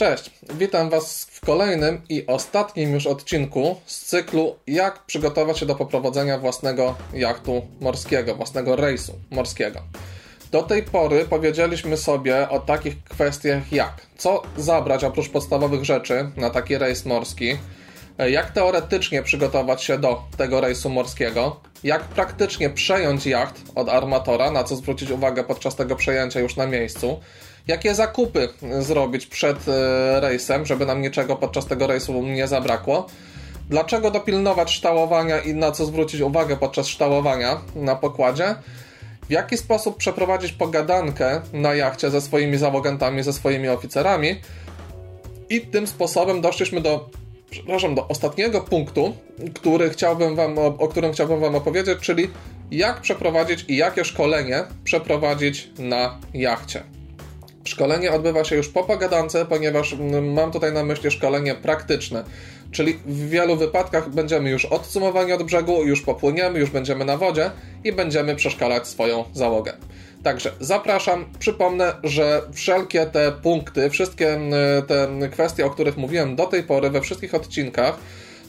Cześć, witam Was w kolejnym i ostatnim już odcinku z cyklu Jak przygotować się do poprowadzenia własnego jachtu morskiego, własnego rejsu morskiego. Do tej pory powiedzieliśmy sobie o takich kwestiach jak co zabrać oprócz podstawowych rzeczy na taki rejs morski, jak teoretycznie przygotować się do tego rejsu morskiego, jak praktycznie przejąć jacht od armatora, na co zwrócić uwagę podczas tego przejęcia już na miejscu, jakie zakupy zrobić przed e, rejsem, żeby nam niczego podczas tego rejsu nie zabrakło. Dlaczego dopilnować ształowania i na co zwrócić uwagę podczas ształowania na pokładzie? W jaki sposób przeprowadzić pogadankę na jachcie ze swoimi załogantami, ze swoimi oficerami? I tym sposobem doszliśmy do, przepraszam, do ostatniego punktu, który chciałbym wam, o którym chciałbym Wam opowiedzieć, czyli jak przeprowadzić i jakie szkolenie przeprowadzić na jachcie. Szkolenie odbywa się już po pogadance, ponieważ mm, mam tutaj na myśli szkolenie praktyczne. Czyli w wielu wypadkach będziemy już odsumowani od brzegu, już popłyniemy, już będziemy na wodzie i będziemy przeszkalać swoją załogę. Także zapraszam. Przypomnę, że wszelkie te punkty, wszystkie mm, te kwestie, o których mówiłem do tej pory we wszystkich odcinkach,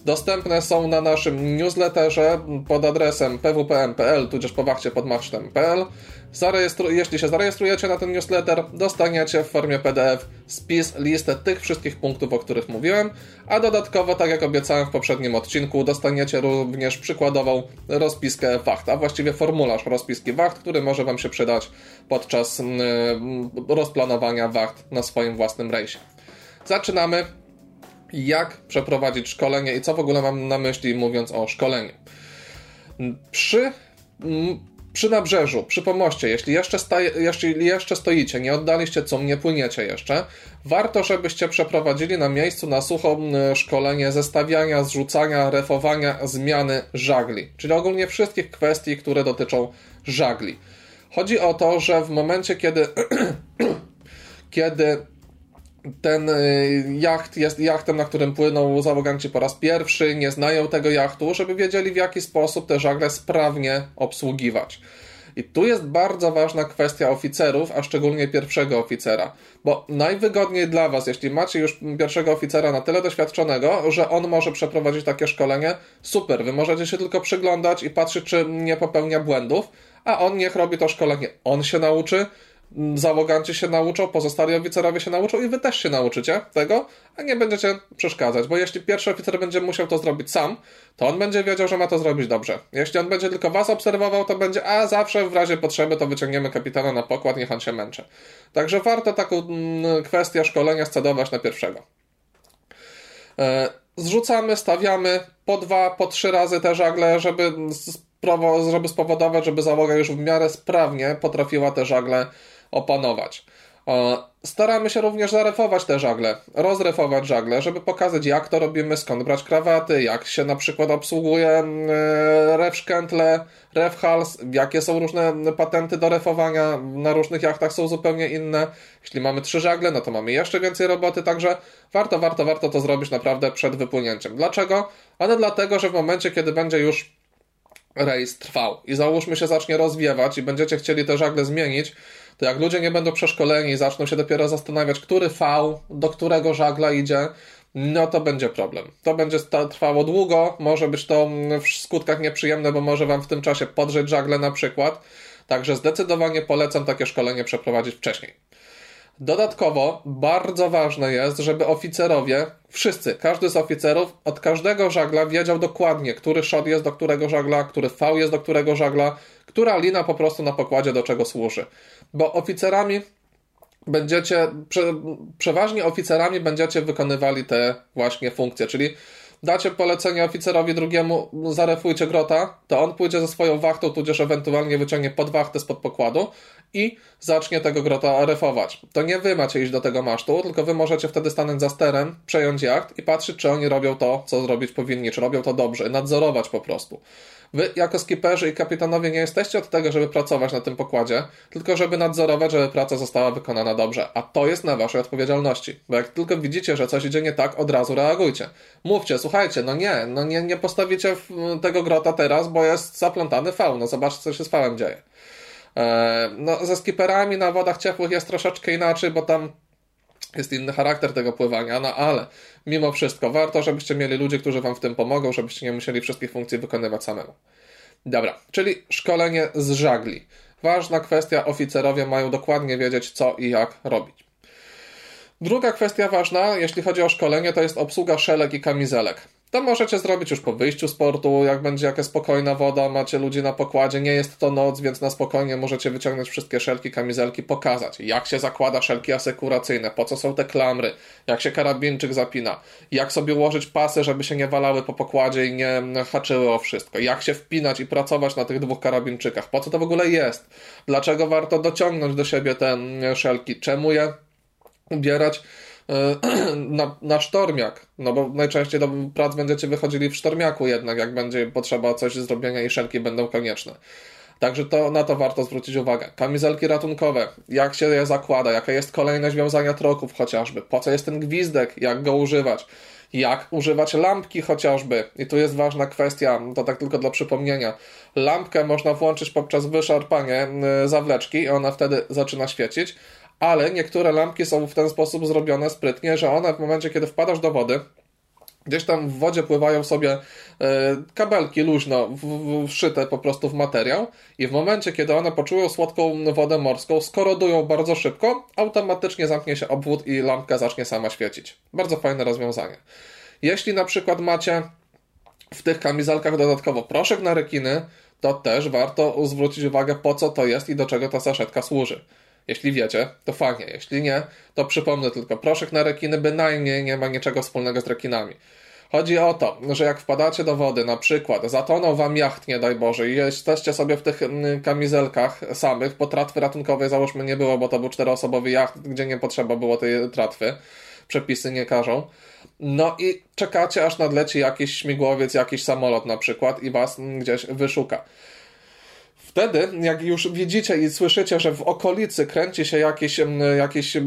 dostępne są na naszym newsletterze pod adresem pwpm.pl, tudzież po wachcie pod masztem.pl. Zarejestru- jeśli się zarejestrujecie na ten newsletter, dostaniecie w formie PDF spis, listę tych wszystkich punktów, o których mówiłem, a dodatkowo, tak jak obiecałem w poprzednim odcinku, dostaniecie również przykładową rozpiskę wacht, a właściwie formularz rozpiski wacht, który może Wam się przydać podczas yy, rozplanowania wacht na swoim własnym rejsie. Zaczynamy. Jak przeprowadzić szkolenie i co w ogóle mam na myśli mówiąc o szkoleniu. Przy przy nabrzeżu, przy pomoście, jeśli jeszcze, staje, jeśli jeszcze stoicie, nie oddaliście cum, nie płyniecie jeszcze, warto, żebyście przeprowadzili na miejscu na sucho szkolenie zestawiania, zrzucania, refowania, zmiany żagli. Czyli ogólnie wszystkich kwestii, które dotyczą żagli. Chodzi o to, że w momencie, kiedy, kiedy ten y, jacht jest jachtem, na którym płyną załoganci po raz pierwszy, nie znają tego jachtu, żeby wiedzieli w jaki sposób te żagle sprawnie obsługiwać. I tu jest bardzo ważna kwestia oficerów, a szczególnie pierwszego oficera. Bo najwygodniej dla Was, jeśli macie już pierwszego oficera na tyle doświadczonego, że on może przeprowadzić takie szkolenie, super, Wy możecie się tylko przyglądać i patrzeć, czy nie popełnia błędów, a on niech robi to szkolenie. On się nauczy, załoganci się nauczą, pozostali oficerowie się nauczą i wy też się nauczycie tego, a nie będziecie przeszkadzać, bo jeśli pierwszy oficer będzie musiał to zrobić sam, to on będzie wiedział, że ma to zrobić dobrze. Jeśli on będzie tylko was obserwował, to będzie, a zawsze w razie potrzeby to wyciągniemy kapitana na pokład, niech on się męczy. Także warto taką mm, kwestię szkolenia scedować na pierwszego. E, zrzucamy, stawiamy po dwa, po trzy razy te żagle, żeby, żeby spowodować, żeby załoga już w miarę sprawnie potrafiła te żagle opanować. Staramy się również zarefować te żagle, rozrefować żagle, żeby pokazać jak to robimy, skąd brać krawaty, jak się na przykład obsługuje mm, e, refszkentle, refhals, jakie są różne patenty do refowania, na różnych jachtach są zupełnie inne. Jeśli mamy trzy żagle, no to mamy jeszcze więcej roboty, także warto, warto, warto to zrobić naprawdę przed wypłynięciem. Dlaczego? Ale dlatego, że w momencie, kiedy będzie już rejs trwał i załóżmy się zacznie rozwiewać i będziecie chcieli te żagle zmienić, to jak ludzie nie będą przeszkoleni i zaczną się dopiero zastanawiać, który V do którego żagla idzie, no to będzie problem. To będzie trwało długo, może być to w skutkach nieprzyjemne, bo może Wam w tym czasie podrzeć żagle na przykład. Także zdecydowanie polecam takie szkolenie przeprowadzić wcześniej. Dodatkowo bardzo ważne jest, żeby oficerowie, wszyscy, każdy z oficerów od każdego żagla wiedział dokładnie, który shot jest do którego żagla, który V jest do którego żagla, która lina po prostu na pokładzie do czego służy. Bo oficerami będziecie, prze, przeważnie oficerami będziecie wykonywali te właśnie funkcje, czyli dacie polecenie oficerowi drugiemu, zarefujcie grota, to on pójdzie ze swoją wachtą, tudzież ewentualnie wyciągnie podwachtę spod pokładu i zacznie tego grota refować. To nie wy macie iść do tego masztu, tylko wy możecie wtedy stanąć za sterem, przejąć jacht i patrzeć, czy oni robią to, co zrobić powinni, czy robią to dobrze, nadzorować po prostu. Wy, jako skiperzy i kapitanowie, nie jesteście od tego, żeby pracować na tym pokładzie, tylko żeby nadzorować, żeby praca została wykonana dobrze. A to jest na waszej odpowiedzialności. Bo jak tylko widzicie, że coś idzie nie tak, od razu reagujcie. Mówcie, słuchajcie, no nie, no nie, nie postawicie tego grota teraz, bo jest zaplątany fał. No zobaczcie, co się z fałem dzieje. E, no, ze skiperami na wodach ciepłych jest troszeczkę inaczej, bo tam jest inny charakter tego pływania, no ale mimo wszystko warto, żebyście mieli ludzi, którzy wam w tym pomogą, żebyście nie musieli wszystkich funkcji wykonywać samemu. Dobra, czyli szkolenie z żagli. Ważna kwestia, oficerowie mają dokładnie wiedzieć, co i jak robić. Druga kwestia ważna, jeśli chodzi o szkolenie, to jest obsługa szelek i kamizelek. To możecie zrobić już po wyjściu z portu, jak będzie jakaś spokojna woda, macie ludzi na pokładzie, nie jest to noc, więc na spokojnie możecie wyciągnąć wszystkie szelki, kamizelki, pokazać, jak się zakłada szelki asekuracyjne, po co są te klamry, jak się karabinczyk zapina, jak sobie ułożyć pasy, żeby się nie walały po pokładzie i nie haczyły o wszystko, jak się wpinać i pracować na tych dwóch karabinczykach, po co to w ogóle jest, dlaczego warto dociągnąć do siebie te szelki, czemu je ubierać na, na sztormiak, no bo najczęściej do prac będziecie wychodzili w sztormiaku jednak, jak będzie potrzeba coś zrobienia i szelki będą konieczne. Także to, na to warto zwrócić uwagę. Kamizelki ratunkowe, jak się je zakłada, jaka jest kolejność wiązania troków chociażby, po co jest ten gwizdek, jak go używać, jak używać lampki chociażby. I tu jest ważna kwestia, to tak tylko dla przypomnienia. Lampkę można włączyć poprzez wyszarpanie y, zawleczki i ona wtedy zaczyna świecić, ale niektóre lampki są w ten sposób zrobione sprytnie, że one w momencie, kiedy wpadasz do wody, Gdzieś tam w wodzie pływają sobie e, kabelki luźno wszyte po prostu w materiał i w momencie, kiedy one poczują słodką wodę morską, skorodują bardzo szybko, automatycznie zamknie się obwód i lampka zacznie sama świecić. Bardzo fajne rozwiązanie. Jeśli na przykład macie w tych kamizelkach dodatkowo proszek na rekiny, to też warto zwrócić uwagę po co to jest i do czego ta saszetka służy. Jeśli wiecie, to fajnie. Jeśli nie, to przypomnę tylko, proszek na rekiny bynajmniej nie ma niczego wspólnego z rekinami. Chodzi o to, że jak wpadacie do wody, na przykład zatonął wam jacht, nie daj Boże, i jesteście sobie w tych mm, kamizelkach samych, bo tratwy ratunkowej załóżmy nie było, bo to był czteroosobowy jacht, gdzie nie potrzeba było tej tratwy, przepisy nie każą. No i czekacie, aż nadleci jakiś śmigłowiec, jakiś samolot na przykład i was gdzieś wyszuka. Wtedy, jak już widzicie i słyszycie, że w okolicy kręci się jakiś, jakiś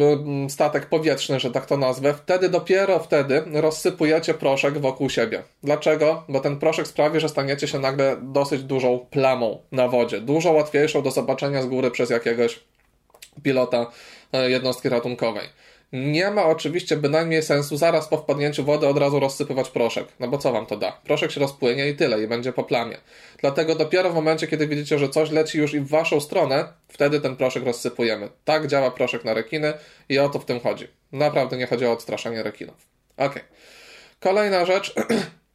statek powietrzny, że tak to nazwę, wtedy dopiero wtedy rozsypujecie proszek wokół siebie. Dlaczego? Bo ten proszek sprawi, że staniecie się nagle dosyć dużą plamą na wodzie. Dużo łatwiejszą do zobaczenia z góry przez jakiegoś pilota e, jednostki ratunkowej. Nie ma oczywiście bynajmniej sensu zaraz po wpadnięciu wody od razu rozsypywać proszek. No bo co wam to da? Proszek się rozpłynie i tyle, i będzie po plamie. Dlatego dopiero w momencie, kiedy widzicie, że coś leci już i w waszą stronę, wtedy ten proszek rozsypujemy. Tak działa proszek na rekiny i o to w tym chodzi. Naprawdę nie chodzi o odstraszanie rekinów. Ok. Kolejna rzecz,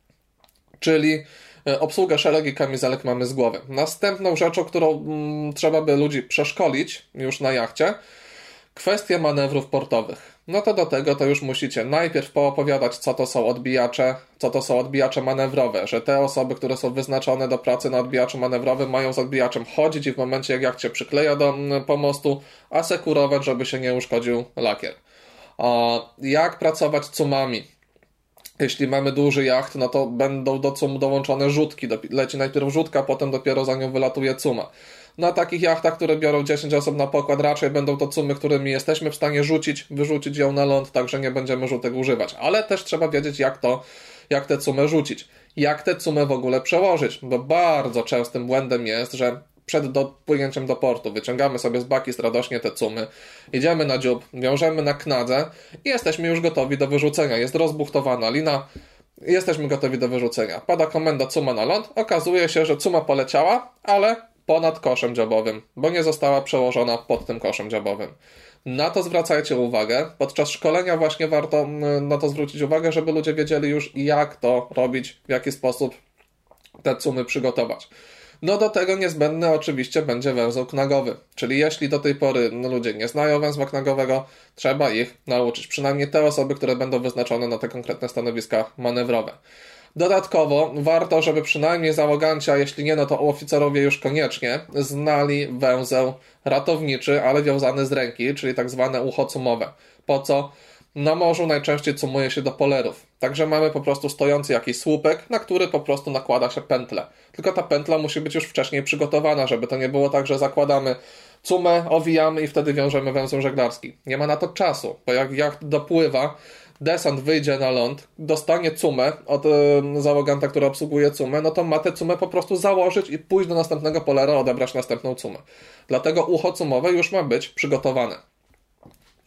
czyli e, obsługę szelek i kamizelek mamy z głowy. Następną rzeczą, którą mm, trzeba by ludzi przeszkolić już na jachcie, Kwestie manewrów portowych. No to do tego to już musicie najpierw poopowiadać, co to są odbijacze, co to są odbijacze manewrowe, że te osoby, które są wyznaczone do pracy na odbijaczu manewrowym mają z odbijaczem chodzić i w momencie jak jak cię przykleja do mm, pomostu, asekurować, żeby się nie uszkodził lakier. Jak pracować cumami? Jeśli mamy duży jacht, no to będą do cum dołączone rzutki. Leci najpierw rzutka, potem dopiero za nią wylatuje cuma na takich jachtach, które biorą 10 osób na pokład, raczej będą to cumy, którymi jesteśmy w stanie rzucić, wyrzucić ją na ląd, także nie będziemy rzutek używać. Ale też trzeba wiedzieć, jak to, jak te cumy rzucić. Jak te cumy w ogóle przełożyć, bo bardzo częstym błędem jest, że przed dopłynięciem do portu wyciągamy sobie z baki radośnie te cumy, idziemy na dziób, wiążemy na knadze i jesteśmy już gotowi do wyrzucenia. Jest rozbuchtowana lina, jesteśmy gotowi do wyrzucenia. Pada komenda cuma na ląd, okazuje się, że cuma poleciała, ale ponad koszem dziobowym, bo nie została przełożona pod tym koszem dziobowym. Na to zwracajcie uwagę. Podczas szkolenia właśnie warto na to zwrócić uwagę, żeby ludzie wiedzieli już jak to robić, w jaki sposób te cumy przygotować. No do tego niezbędny oczywiście będzie węzeł knagowy, czyli jeśli do tej pory ludzie nie znają węzła knagowego, trzeba ich nauczyć, przynajmniej te osoby, które będą wyznaczone na te konkretne stanowiska manewrowe. Dodatkowo warto, żeby przynajmniej załoganci, a jeśli nie, no to oficerowie już koniecznie, znali węzeł ratowniczy, ale wiązany z ręki, czyli tak zwane ucho cumowe. Po co? Na morzu najczęściej cumuje się do polerów. Także mamy po prostu stojący jakiś słupek, na który po prostu nakłada się pętlę. Tylko ta pętla musi być już wcześniej przygotowana, żeby to nie było tak, że zakładamy cumę, owijamy i wtedy wiążemy węzeł żeglarski. Nie ma na to czasu, bo jak jacht dopływa, desant wyjdzie na ląd, dostanie cumę od y, załoganta, który obsługuje cumę, no to ma tę cumę po prostu założyć i pójść do następnego polera, odebrać następną cumę. Dlatego ucho cumowe już ma być przygotowane.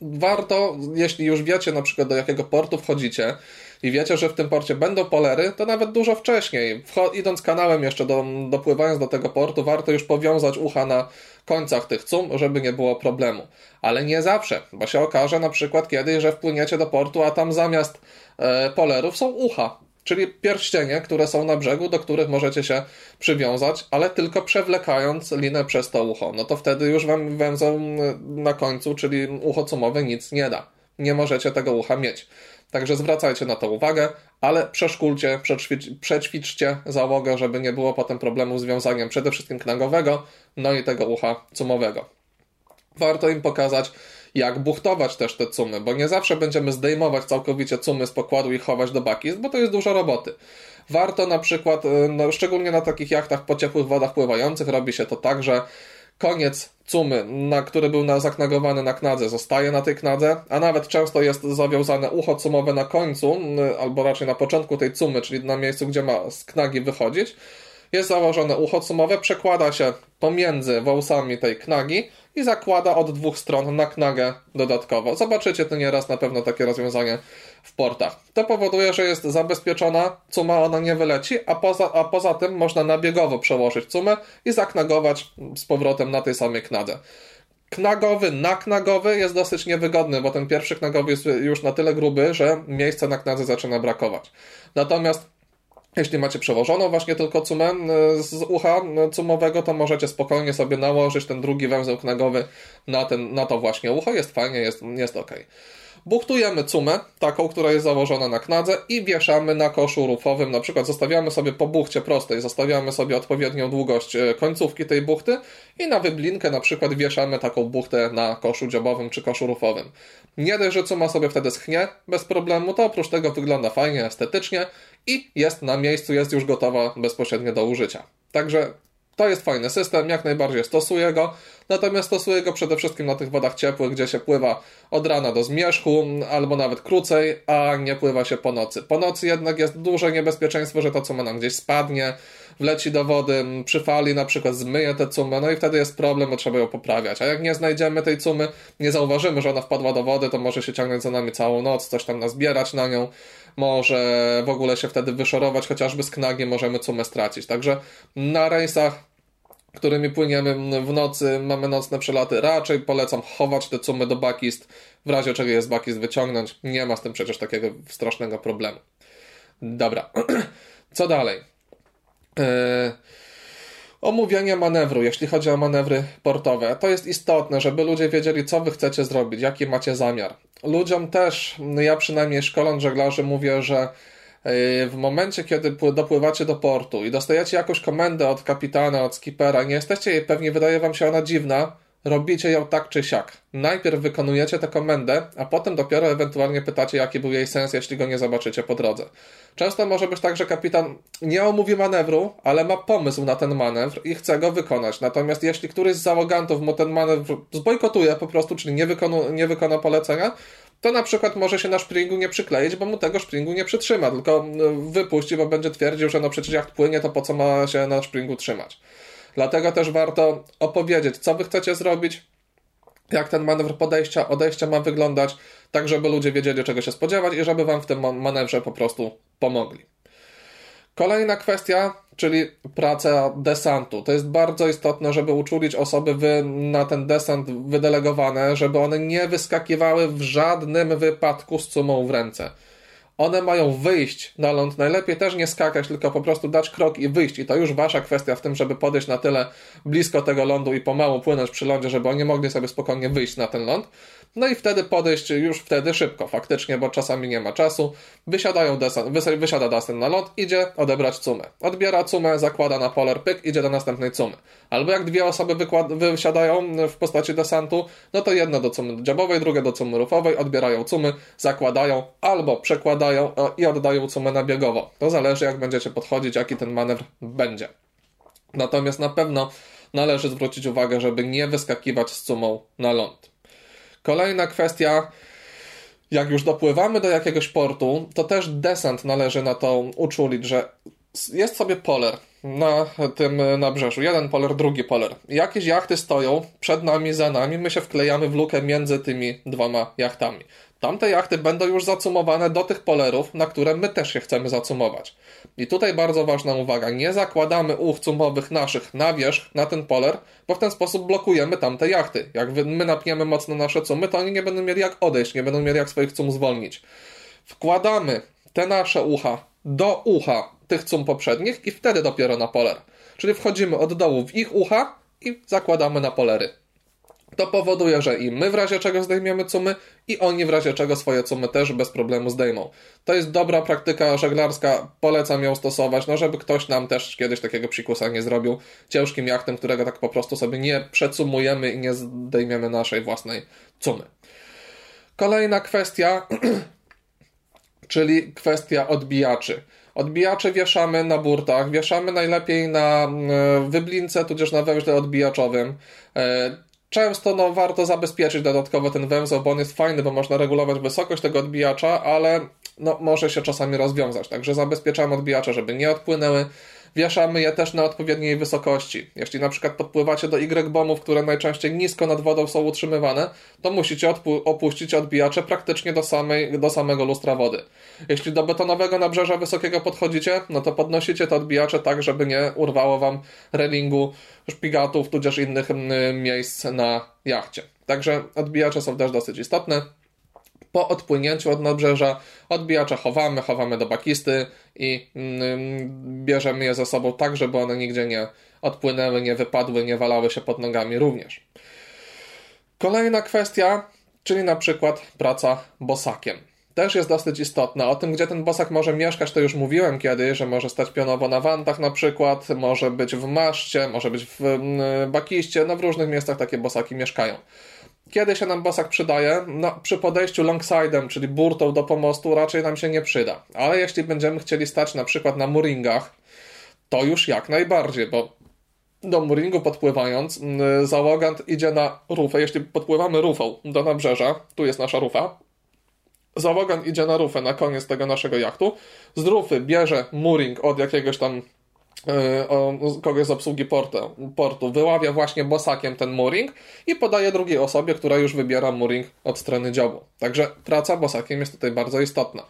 warto, jeśli już wiecie na przykład do jakiego portu wchodzicie i wiecie, że w tym porcie będą polery, to nawet dużo wcześniej, idąc kanałem jeszcze, do, dopływając do tego portu, warto już powiązać ucha na końcach tych cum, żeby nie było problemu. Ale nie zawsze, bo się okaże na przykład kiedyś, że wpłyniecie do portu, a tam zamiast e, polerów są ucha czyli pierścienie, które są na brzegu, do których możecie się przywiązać, ale tylko przewlekając linę przez to ucho. No to wtedy już wam węzeł na końcu, czyli ucho cumowe, nic nie da. Nie możecie tego ucha mieć. Także zwracajcie na to uwagę, ale przeszkulcie, przećwicz, przećwiczcie załogę, żeby nie było potem problemu z wiązaniem przede wszystkim knagowego, no i tego ucha cumowego. Warto im pokazać, jak buchtować też te cumy, bo nie zawsze będziemy zdejmować całkowicie cumy z pokładu i chować do baki, bo to jest dużo roboty. Warto na przykład, e, no, szczególnie na takich jachtach po ciepłych wodach pływających, robi się to tak, że koniec cumy, na, który był na, zaknagowany na knadze, zostaje na tej knadze, a nawet często jest zawiązane ucho cumowe na końcu, albo raczej na początku tej cumy, czyli na miejscu, gdzie ma z knagi wychodzić. Jest założone ucho cumowe, przekłada się pomiędzy wąsami tej knagi i zakłada od dwóch stron na knagę dodatkowo. Zobaczycie to nieraz na pewno takie rozwiązanie w portach. To powoduje, że jest zabezpieczona, cuma ona nie wyleci, a poza, a poza tym można nabiegowo przełożyć cumę i zaknagować z powrotem na tej samej knadze. Knagowy, naknagowy jest dosyć niewygodny, bo ten pierwszy knagowy jest już na tyle gruby, że miejsca na knadze zaczyna brakować. Natomiast jeśli macie przełożoną właśnie tylko cumę e, z ucha cumowego, to możecie spokojnie sobie nałożyć ten drugi węzeł knagowy na, ten, na to właśnie ucho. Jest fajnie, jest, jest ok. Buchtujemy cumę, taką, która jest założona na knadze i wieszamy na koszu rufowym. Na przykład zostawiamy sobie po buchcie prostej, zostawiamy sobie odpowiednią długość e, końcówki tej buchty i na wyblinkę na przykład wieszamy taką buchtę na koszu dziobowym czy koszu rufowym. Nie dość, że cuma sobie wtedy schnie bez problemu, to oprócz tego wygląda fajnie, estetycznie i jest na miejscu, jest już gotowa bezpośrednio do użycia. Także to jest fajny system, jak najbardziej stosuję go, natomiast stosuję go przede wszystkim na tych wodach ciepłych, gdzie się pływa od rana do zmierzchu, albo nawet krócej, a nie pływa się po nocy. Po nocy jednak jest duże niebezpieczeństwo, że ta cuma nam gdzieś spadnie, wleci do wody, przy fali na przykład zmyje tę cumę, no i wtedy jest problem, bo trzeba ją poprawiać. A jak nie znajdziemy tej cumy, nie zauważymy, że ona wpadła do wody, to może się ciągnąć za nami całą noc, coś tam nazbierać na nią, może w ogóle się wtedy wyszorować, chociażby z knagi możemy cumę stracić. Także na rejsach którymi płyniemy w nocy, mamy nocne przeloty, raczej polecam chować te cumy do bakist, w razie czego jest bakist wyciągnąć. Nie ma z tym przecież takiego strasznego problemu. Dobra, co dalej? Yy... Omówienie manewru, jeśli chodzi o manewry portowe, to jest istotne, żeby ludzie wiedzieli, co wy chcecie zrobić, jaki macie zamiar. Ludziom też, ja przynajmniej szkoląc żeglarzy mówię, że w momencie, kiedy dopływacie do portu i dostajecie jakąś komendę od kapitana, od skipera, nie jesteście jej pewni, wydaje wam się ona dziwna, robicie ją tak czy siak. Najpierw wykonujecie tę komendę, a potem dopiero ewentualnie pytacie, jaki był jej sens, jeśli go nie zobaczycie po drodze. Często może być tak, że kapitan nie omówi manewru, ale ma pomysł na ten manewr i chce go wykonać. Natomiast jeśli któryś z załogantów mu ten manewr zbojkotuje po prostu, czyli nie, wykonu, nie wykona polecenia, to na przykład może się na szpringu nie przykleić, bo mu tego szpringu nie przytrzyma, tylko no, wypuści, bo będzie twierdził, że no przecież jak płynie, to po co ma się na szpringu trzymać. Dlatego też warto opowiedzieć, co wy chcecie zrobić, jak ten manewr podejścia, odejścia ma wyglądać, tak żeby ludzie wiedzieli, czego się spodziewać i żeby wam w tym manewrze po prostu pomogli. Kolejna kwestia, czyli praca desantu. To jest bardzo istotne, żeby uczulić osoby wy, na ten desant wydelegowane, żeby one nie wyskakiwały w żadnym wypadku z cumą w ręce. One mają wyjść na ląd, najlepiej też nie skakać, tylko po prostu dać krok i wyjść. I to już wasza kwestia w tym, żeby podejść na tyle blisko tego lądu i pomału płynąć przy lądzie, żeby oni mogli sobie spokojnie wyjść na ten ląd. No i wtedy podejść już wtedy szybko, faktycznie, bo czasami nie ma czasu. Wysiadają desant, wysiada desant na ląd, idzie odebrać cumę. Odbiera cumę, zakłada na poler, pyk, idzie do następnej cumy. Albo jak dwie osoby wykład, wysiadają w postaci desantu, no to jedno do cumy dziabowej, drugie do cumy rufowej, odbierają cumy, zakładają albo przekładają i oddają cumę na biegowo. To zależy jak będziecie podchodzić, jaki ten manewr będzie. Natomiast na pewno należy zwrócić uwagę, żeby nie wyskakiwać z cumą na ląd. Kolejna kwestia, jak już dopływamy do jakiegoś portu, to też desant należy na to uczulić, że jest sobie poler na tym nabrzeżu. Jeden poler, drugi poler. Jakieś jachty stoją przed nami, za nami, my się wklejamy w lukę między tymi dwoma jachtami. Tamte jachty będą już zacumowane do tych polerów, na które my też się chcemy zacumować. I tutaj bardzo ważna uwaga, nie zakładamy uch cumowych naszych na wierzch, na ten poler, bo w ten sposób blokujemy tamte jachty. Jak my napniemy mocno nasze cumy, to oni nie będą mieli jak odejść, nie będą mieli jak swoich cum zwolnić. Wkładamy te nasze ucha do ucha tych cum poprzednich i wtedy dopiero na poler. Czyli wchodzimy od dołu w ich ucha i zakładamy na polery. To powoduje, że i my w razie czego zdejmiemy cumy i oni w razie czego swoje cumy też bez problemu zdejmą. To jest dobra praktyka żeglarska, polecam ją stosować, no żeby ktoś nam też kiedyś takiego psikusa nie zrobił ciężkim jachtem, którego tak po prostu sobie nie przecumujemy i nie zdejmiemy naszej własnej cumy. Kolejna kwestia, czyli kwestia odbijaczy. Odbijacze wieszamy na burtach, wieszamy najlepiej na e, wyblince, tudzież na węźle odbijaczowym. Często no, warto zabezpieczyć dodatkowo ten węzeł, bo on jest fajny, bo można regulować wysokość tego odbijacza, ale no, może się czasami rozwiązać. Także zabezpieczamy odbijacze, żeby nie odpłynęły wieszamy je też na odpowiedniej wysokości. Jeśli na przykład podpływacie do Y-bombów, które najczęściej nisko nad wodą są utrzymywane, to musicie opuścić odbijacze praktycznie do, samej, do samego lustra wody. Jeśli do betonowego nabrzeża wysokiego podchodzicie, no to podnosicie te odbijacze tak, żeby nie urwało wam relingu, szpigatów, tudzież innych mm, miejsc na jachcie. Także odbijacze są też dosyć istotne po odpłynięciu od nabrzeża odbijacza chowamy, chowamy do bakisty i mm, bierzemy je ze sobą tak, żeby one nigdzie nie odpłynęły, nie wypadły, nie walały się pod nogami również. Kolejna kwestia, czyli na przykład praca bosakiem. Też jest dosyć istotna. O tym, gdzie ten bosak może mieszkać, to już mówiłem kiedyś, że może stać pionowo na wantach na przykład, może być w maszcie, może być w mm, bakiście, no w różnych miejscach takie bosaki mieszkają. Kiedy się nam bosak przydaje? No, przy podejściu longside'em, czyli burtą do pomostu, raczej nam się nie przyda. Ale jeśli będziemy chcieli stać na przykład na mooringach, to już jak najbardziej, bo do mooringu podpływając, mm, załogant idzie na rufę. Jeśli podpływamy rufą do nabrzeża, tu jest nasza rufa, załogant idzie na rufę na koniec tego naszego jachtu, z rufy bierze mooring od jakiegoś tam kogoś z obsługi portu, portu wyławia właśnie bosakiem ten mooring i podaje drugiej osobie, która już wybiera mooring od strony dziobu. Także praca bosakiem jest tutaj bardzo istotna.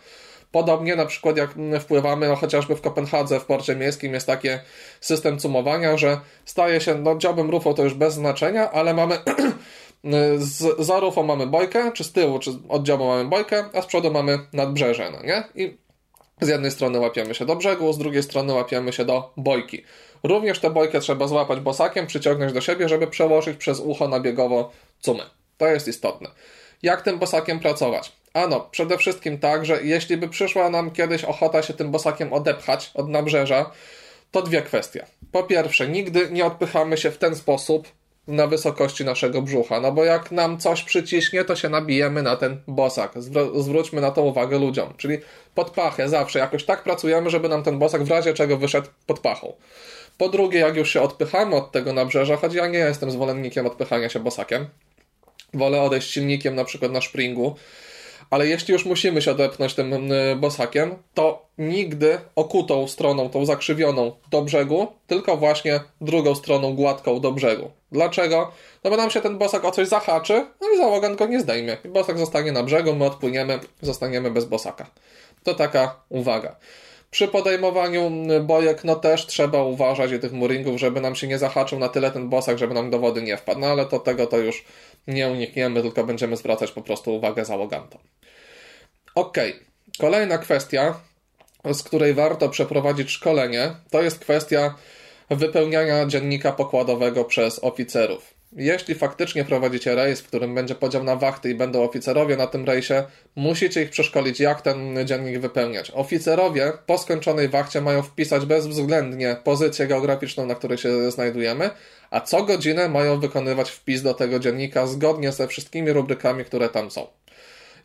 Podobnie na przykład jak wpływamy, no chociażby w Kopenhadze, w porcie miejskim jest taki system cumowania, że staje się, no dziobem rufą to już bez znaczenia, ale mamy z, za rufą mamy bojkę, czy z tyłu, czy od dziobu mamy bojkę, a z przodu mamy nadbrzeże, no nie? I z jednej strony łapiemy się do brzegu, z drugiej strony łapiemy się do bojki. Również tę bojkę trzeba złapać bosakiem, przyciągnąć do siebie, żeby przełożyć przez ucho na biegowo cumę. To jest istotne. Jak tym bosakiem pracować? Ano, przede wszystkim tak, że jeśli by przyszła nam kiedyś ochota się tym bosakiem odepchać od nabrzeża, to dwie kwestie. Po pierwsze, nigdy nie odpychamy się w ten sposób, na wysokości naszego brzucha, no bo jak nam coś przyciśnie, to się nabijemy na ten bosak. zwróćmy na to uwagę ludziom, czyli pod pachę zawsze jakoś tak pracujemy, żeby nam ten bosak w razie czego wyszedł pod pachą. Po drugie, jak już się odpychamy od tego nabrzeża, choć ja nie jestem zwolennikiem odpychania się bosakiem, wolę odejść silnikiem na przykład na springu, ale jeśli już musimy się odepchnąć tym y, bosakiem, to nigdy okutą stroną, tą zakrzywioną do brzegu, tylko właśnie drugą stroną gładką do brzegu. Dlaczego? No bo nam się ten bosak o coś zahaczy, no i załogan go nie zdejmie. I bosak zostanie na brzegu, my odpłyniemy, zostaniemy bez bosaka. To taka uwaga. Przy podejmowaniu bojek, no też trzeba uważać i tych mooringów, żeby nam się nie zahaczył na tyle ten bosak, żeby nam do wody nie wpadł. No ale to tego to już nie unikniemy, tylko będziemy zwracać po prostu uwagę załogantom. Ok, kolejna kwestia, z której warto przeprowadzić szkolenie, to jest kwestia wypełniania dziennika pokładowego przez oficerów. Jeśli faktycznie prowadzicie rejs, w którym będzie podział na wachty i będą oficerowie na tym rejsie, musicie ich przeszkolić, jak ten dziennik wypełniać. Oficerowie po skończonej wachcie mają wpisać bezwzględnie pozycję geograficzną, na której się znajdujemy, a co godzinę mają wykonywać wpis do tego dziennika zgodnie ze wszystkimi rubrykami, które tam są.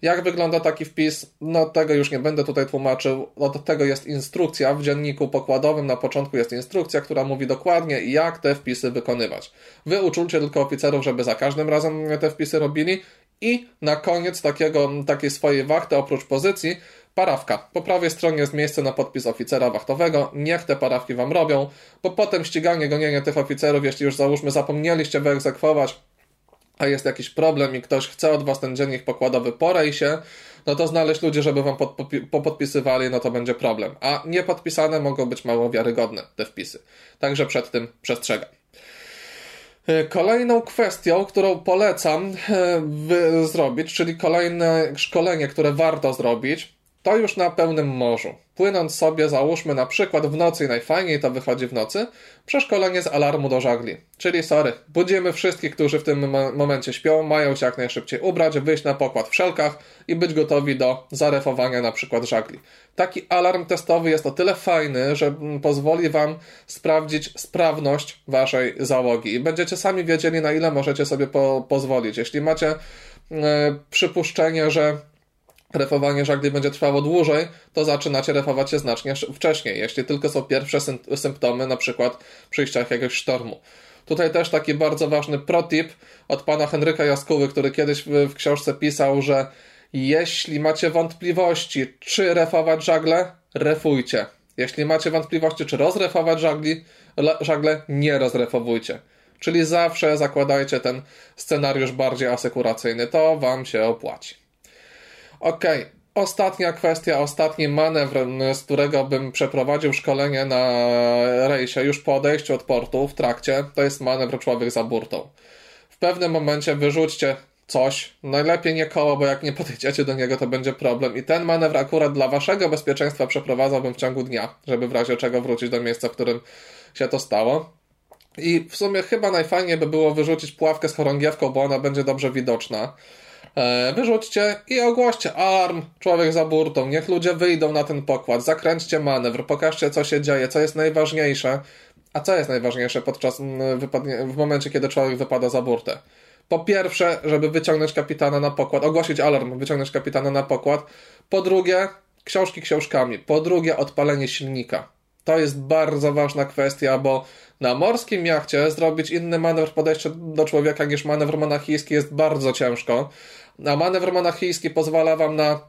Jak wygląda taki wpis? No tego już nie będę tutaj tłumaczył. Od tego jest instrukcja w dzienniku pokładowym. Na początku jest instrukcja, która mówi dokładnie jak te wpisy wykonywać. Wy uczulcie tylko oficerów, żeby za każdym razem te wpisy robili i na koniec takiego, takiej swojej wachty, oprócz pozycji, Parawka. Po prawej stronie jest miejsce na podpis oficera wachtowego. Niech te parawki wam robią, bo potem ściganie, gonienie tych oficerów, jeśli już załóżmy zapomnieliście wyegzekwować, a jest jakiś problem i ktoś chce od was ten dziennik pokładowy po rejsie, no to znaleźć ludzi, żeby wam pod, popodpisywali, no to będzie problem. A niepodpisane mogą być mało wiarygodne te wpisy. Także przed tym przestrzegam. E, kolejną kwestią, którą polecam e, zrobić, czyli kolejne szkolenie, które warto zrobić, to już na pełnym morzu. Płynąc sobie, załóżmy na przykład w nocy i najfajniej to wychodzi w nocy, przeszkolenie z alarmu do żagli. Czyli sorry, budzimy wszystkich, którzy w tym momencie śpią, mają się jak najszybciej ubrać, wyjść na pokład w szelkach i być gotowi do zarefowania na przykład żagli. Taki alarm testowy jest o tyle fajny, że pozwoli Wam sprawdzić sprawność Waszej załogi i będziecie sami wiedzieli, na ile możecie sobie po pozwolić. Jeśli macie e, przypuszczenie, że refowanie żagli będzie trwało dłużej, to zaczynacie refować się znacznie wcześniej, jeśli tylko są pierwsze symptomy, na przykład przyjścia jakiegoś sztormu. Tutaj też taki bardzo ważny protip od pana Henryka Jaskuły, który kiedyś w, książce pisał, że jeśli macie wątpliwości, czy refować żagle, refujcie. Jeśli macie wątpliwości, czy rozrefować żagli, żagle, nie rozrefowujcie. Czyli zawsze zakładajcie ten scenariusz bardziej asekuracyjny. To wam się opłaci. Okej, okay. Ostatnia kwestia, ostatni manewr, z którego bym przeprowadził szkolenie na rejsie już po odejściu od portu w trakcie, to jest manewr człowiek za burtą. W pewnym momencie wyrzućcie coś, najlepiej nie koło, bo jak nie podejdziecie do niego, to będzie problem. I ten manewr akurat dla waszego bezpieczeństwa przeprowadzałbym w ciągu dnia, żeby w razie czego wrócić do miejsca, w którym się to stało. I w sumie chyba najfajniej by było wyrzucić puławkę z chorągiewką, bo ona będzie dobrze widoczna. E, wyrzućcie i ogłoście alarm, człowiek za burtą, niech ludzie wyjdą na ten pokład, zakręćcie manewr, pokażcie co się dzieje, co jest najważniejsze. A co jest najważniejsze podczas wypadnie, w momencie, kiedy człowiek wypada za burtę? Po pierwsze, żeby wyciągnąć kapitana na pokład, ogłosić alarm, wyciągnąć kapitana na pokład. Po drugie, książki książkami. Po drugie, odpalenie silnika. To jest bardzo ważna kwestia, bo na morskim jachcie zrobić inny manewr podejścia do człowieka niż manewr monachijski jest bardzo ciężko. A manewr monachijski pozwala wam na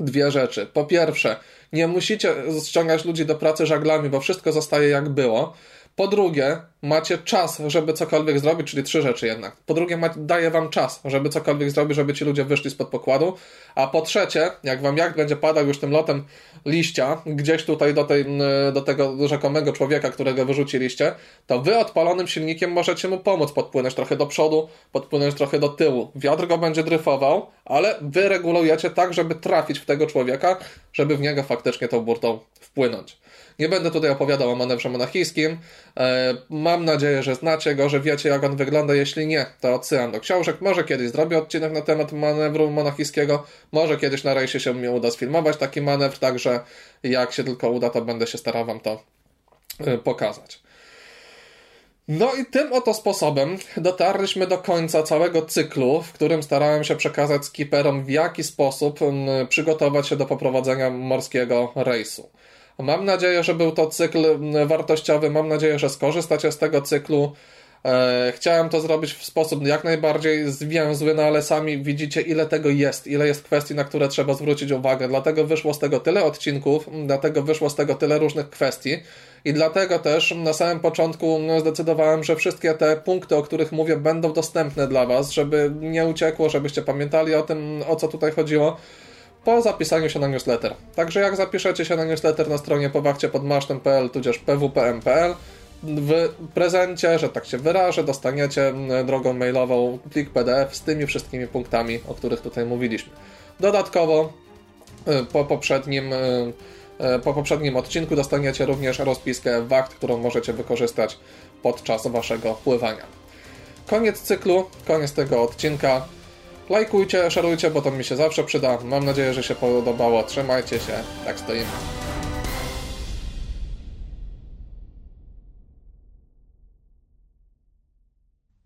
dwie rzeczy. Po pierwsze, nie musicie ściągać ludzi do pracy żaglami, bo wszystko zostaje jak było. Po drugie, macie czas, żeby cokolwiek zrobić, czyli trzy rzeczy jednak. Po drugie, daje wam czas, żeby cokolwiek zrobić, żeby ci ludzie wyszli spod pokładu. A po trzecie, jak wam jacht będzie padał już tym lotem liścia, gdzieś tutaj do, tej, do tego rzekomego człowieka, którego wyrzuciliście, to wy odpalonym silnikiem możecie mu pomóc podpłynąć trochę do przodu, podpłynąć trochę do tyłu. Wiatr go będzie dryfował, ale wy regulujecie tak, żeby trafić w tego człowieka, żeby w niego faktycznie tą burtą wpłynąć. Nie będę tutaj opowiadał o manewrze monachijskim. E, mam nadzieję, że znacie go, że wiecie jak on wygląda. Jeśli nie, to odsyłam do książek. Może kiedyś zrobię odcinek na temat manewru monachijskiego. Może kiedyś na rejsie się mi uda sfilmować taki manewr, także jak się tylko uda, to będę się starał Wam to e, pokazać. No i tym oto sposobem dotarliśmy do końca całego cyklu, w którym starałem się przekazać skiperom, w jaki sposób przygotować się do poprowadzenia morskiego rejsu. Mam nadzieję, że był to cykl wartościowy. Mam nadzieję, że skorzystacie z tego cyklu. E, chciałem to zrobić w sposób jak najbardziej zwięzły, no ale sami widzicie, ile tego jest, ile jest kwestii, na które trzeba zwrócić uwagę. Dlatego wyszło z tego tyle odcinków, dlatego wyszło z tego tyle różnych kwestii. I dlatego też na samym początku zdecydowałem, że wszystkie te punkty, o których mówię, będą dostępne dla Was, żeby nie uciekło, żebyście pamiętali o tym, o co tutaj chodziło po zapisaniu się na newsletter. Także jak zapiszecie się na newsletter na stronie powachciepodmasztem.pl tudzież pwpm.pl w prezencie, że tak się wyrażę, dostaniecie drogą mailową plik PDF z tymi wszystkimi punktami, o których tutaj mówiliśmy. Dodatkowo y, po poprzednim, y, y, po poprzednim odcinku dostaniecie również rozpiskę wacht, którą możecie wykorzystać podczas waszego pływania. Koniec cyklu, koniec tego odcinka. Lajkujcie, szarujcie, bo to mi się zawsze przyda. Mam nadzieję, że się podobało. Trzymajcie się. Tak stoimy.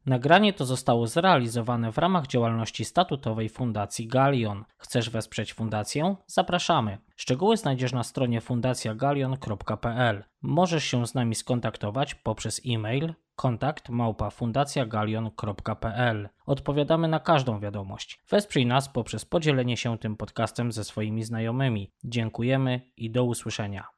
Nagranie to zostało zrealizowane w ramach działalności statutowej Fundacji Galion. Chcesz wesprzeć fundację? Zapraszamy. Szczegóły znajdziesz na stronie fundacjagalion.pl. Możesz się z nami skontaktować poprzez e-mail kontakt małpa fundacjagalion.pl. Odpowiadamy na każdą wiadomość. Wesprzyj nas poprzez podzielenie się tym podcastem ze swoimi znajomymi. Dziękujemy i do usłyszenia.